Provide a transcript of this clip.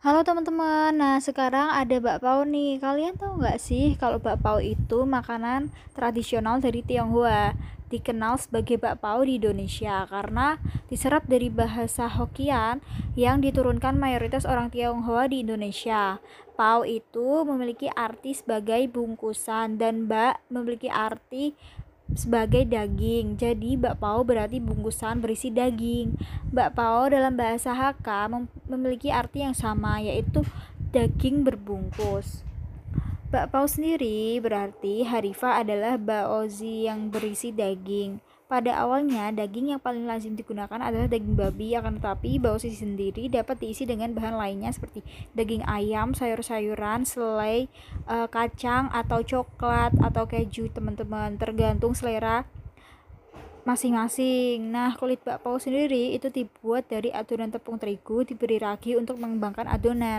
Halo teman-teman, nah sekarang ada bakpao nih. Kalian tahu nggak sih kalau bakpao itu makanan tradisional dari Tionghoa, dikenal sebagai bakpao di Indonesia karena diserap dari bahasa Hokkien yang diturunkan mayoritas orang Tionghoa di Indonesia. Pao itu memiliki arti sebagai bungkusan dan bak memiliki arti sebagai daging. Jadi bakpao berarti bungkusan berisi daging. Bakpao dalam bahasa Hakka memiliki arti yang sama yaitu daging berbungkus. Bakpao sendiri berarti harifa adalah baozi yang berisi daging. Pada awalnya, daging yang paling lazim digunakan adalah daging babi, akan tetapi baozi sendiri dapat diisi dengan bahan lainnya seperti daging ayam, sayur-sayuran, selai, uh, kacang, atau coklat, atau keju, teman-teman. Tergantung selera masing-masing. Nah, kulit bakpao sendiri itu dibuat dari adonan tepung terigu diberi ragi untuk mengembangkan adonan.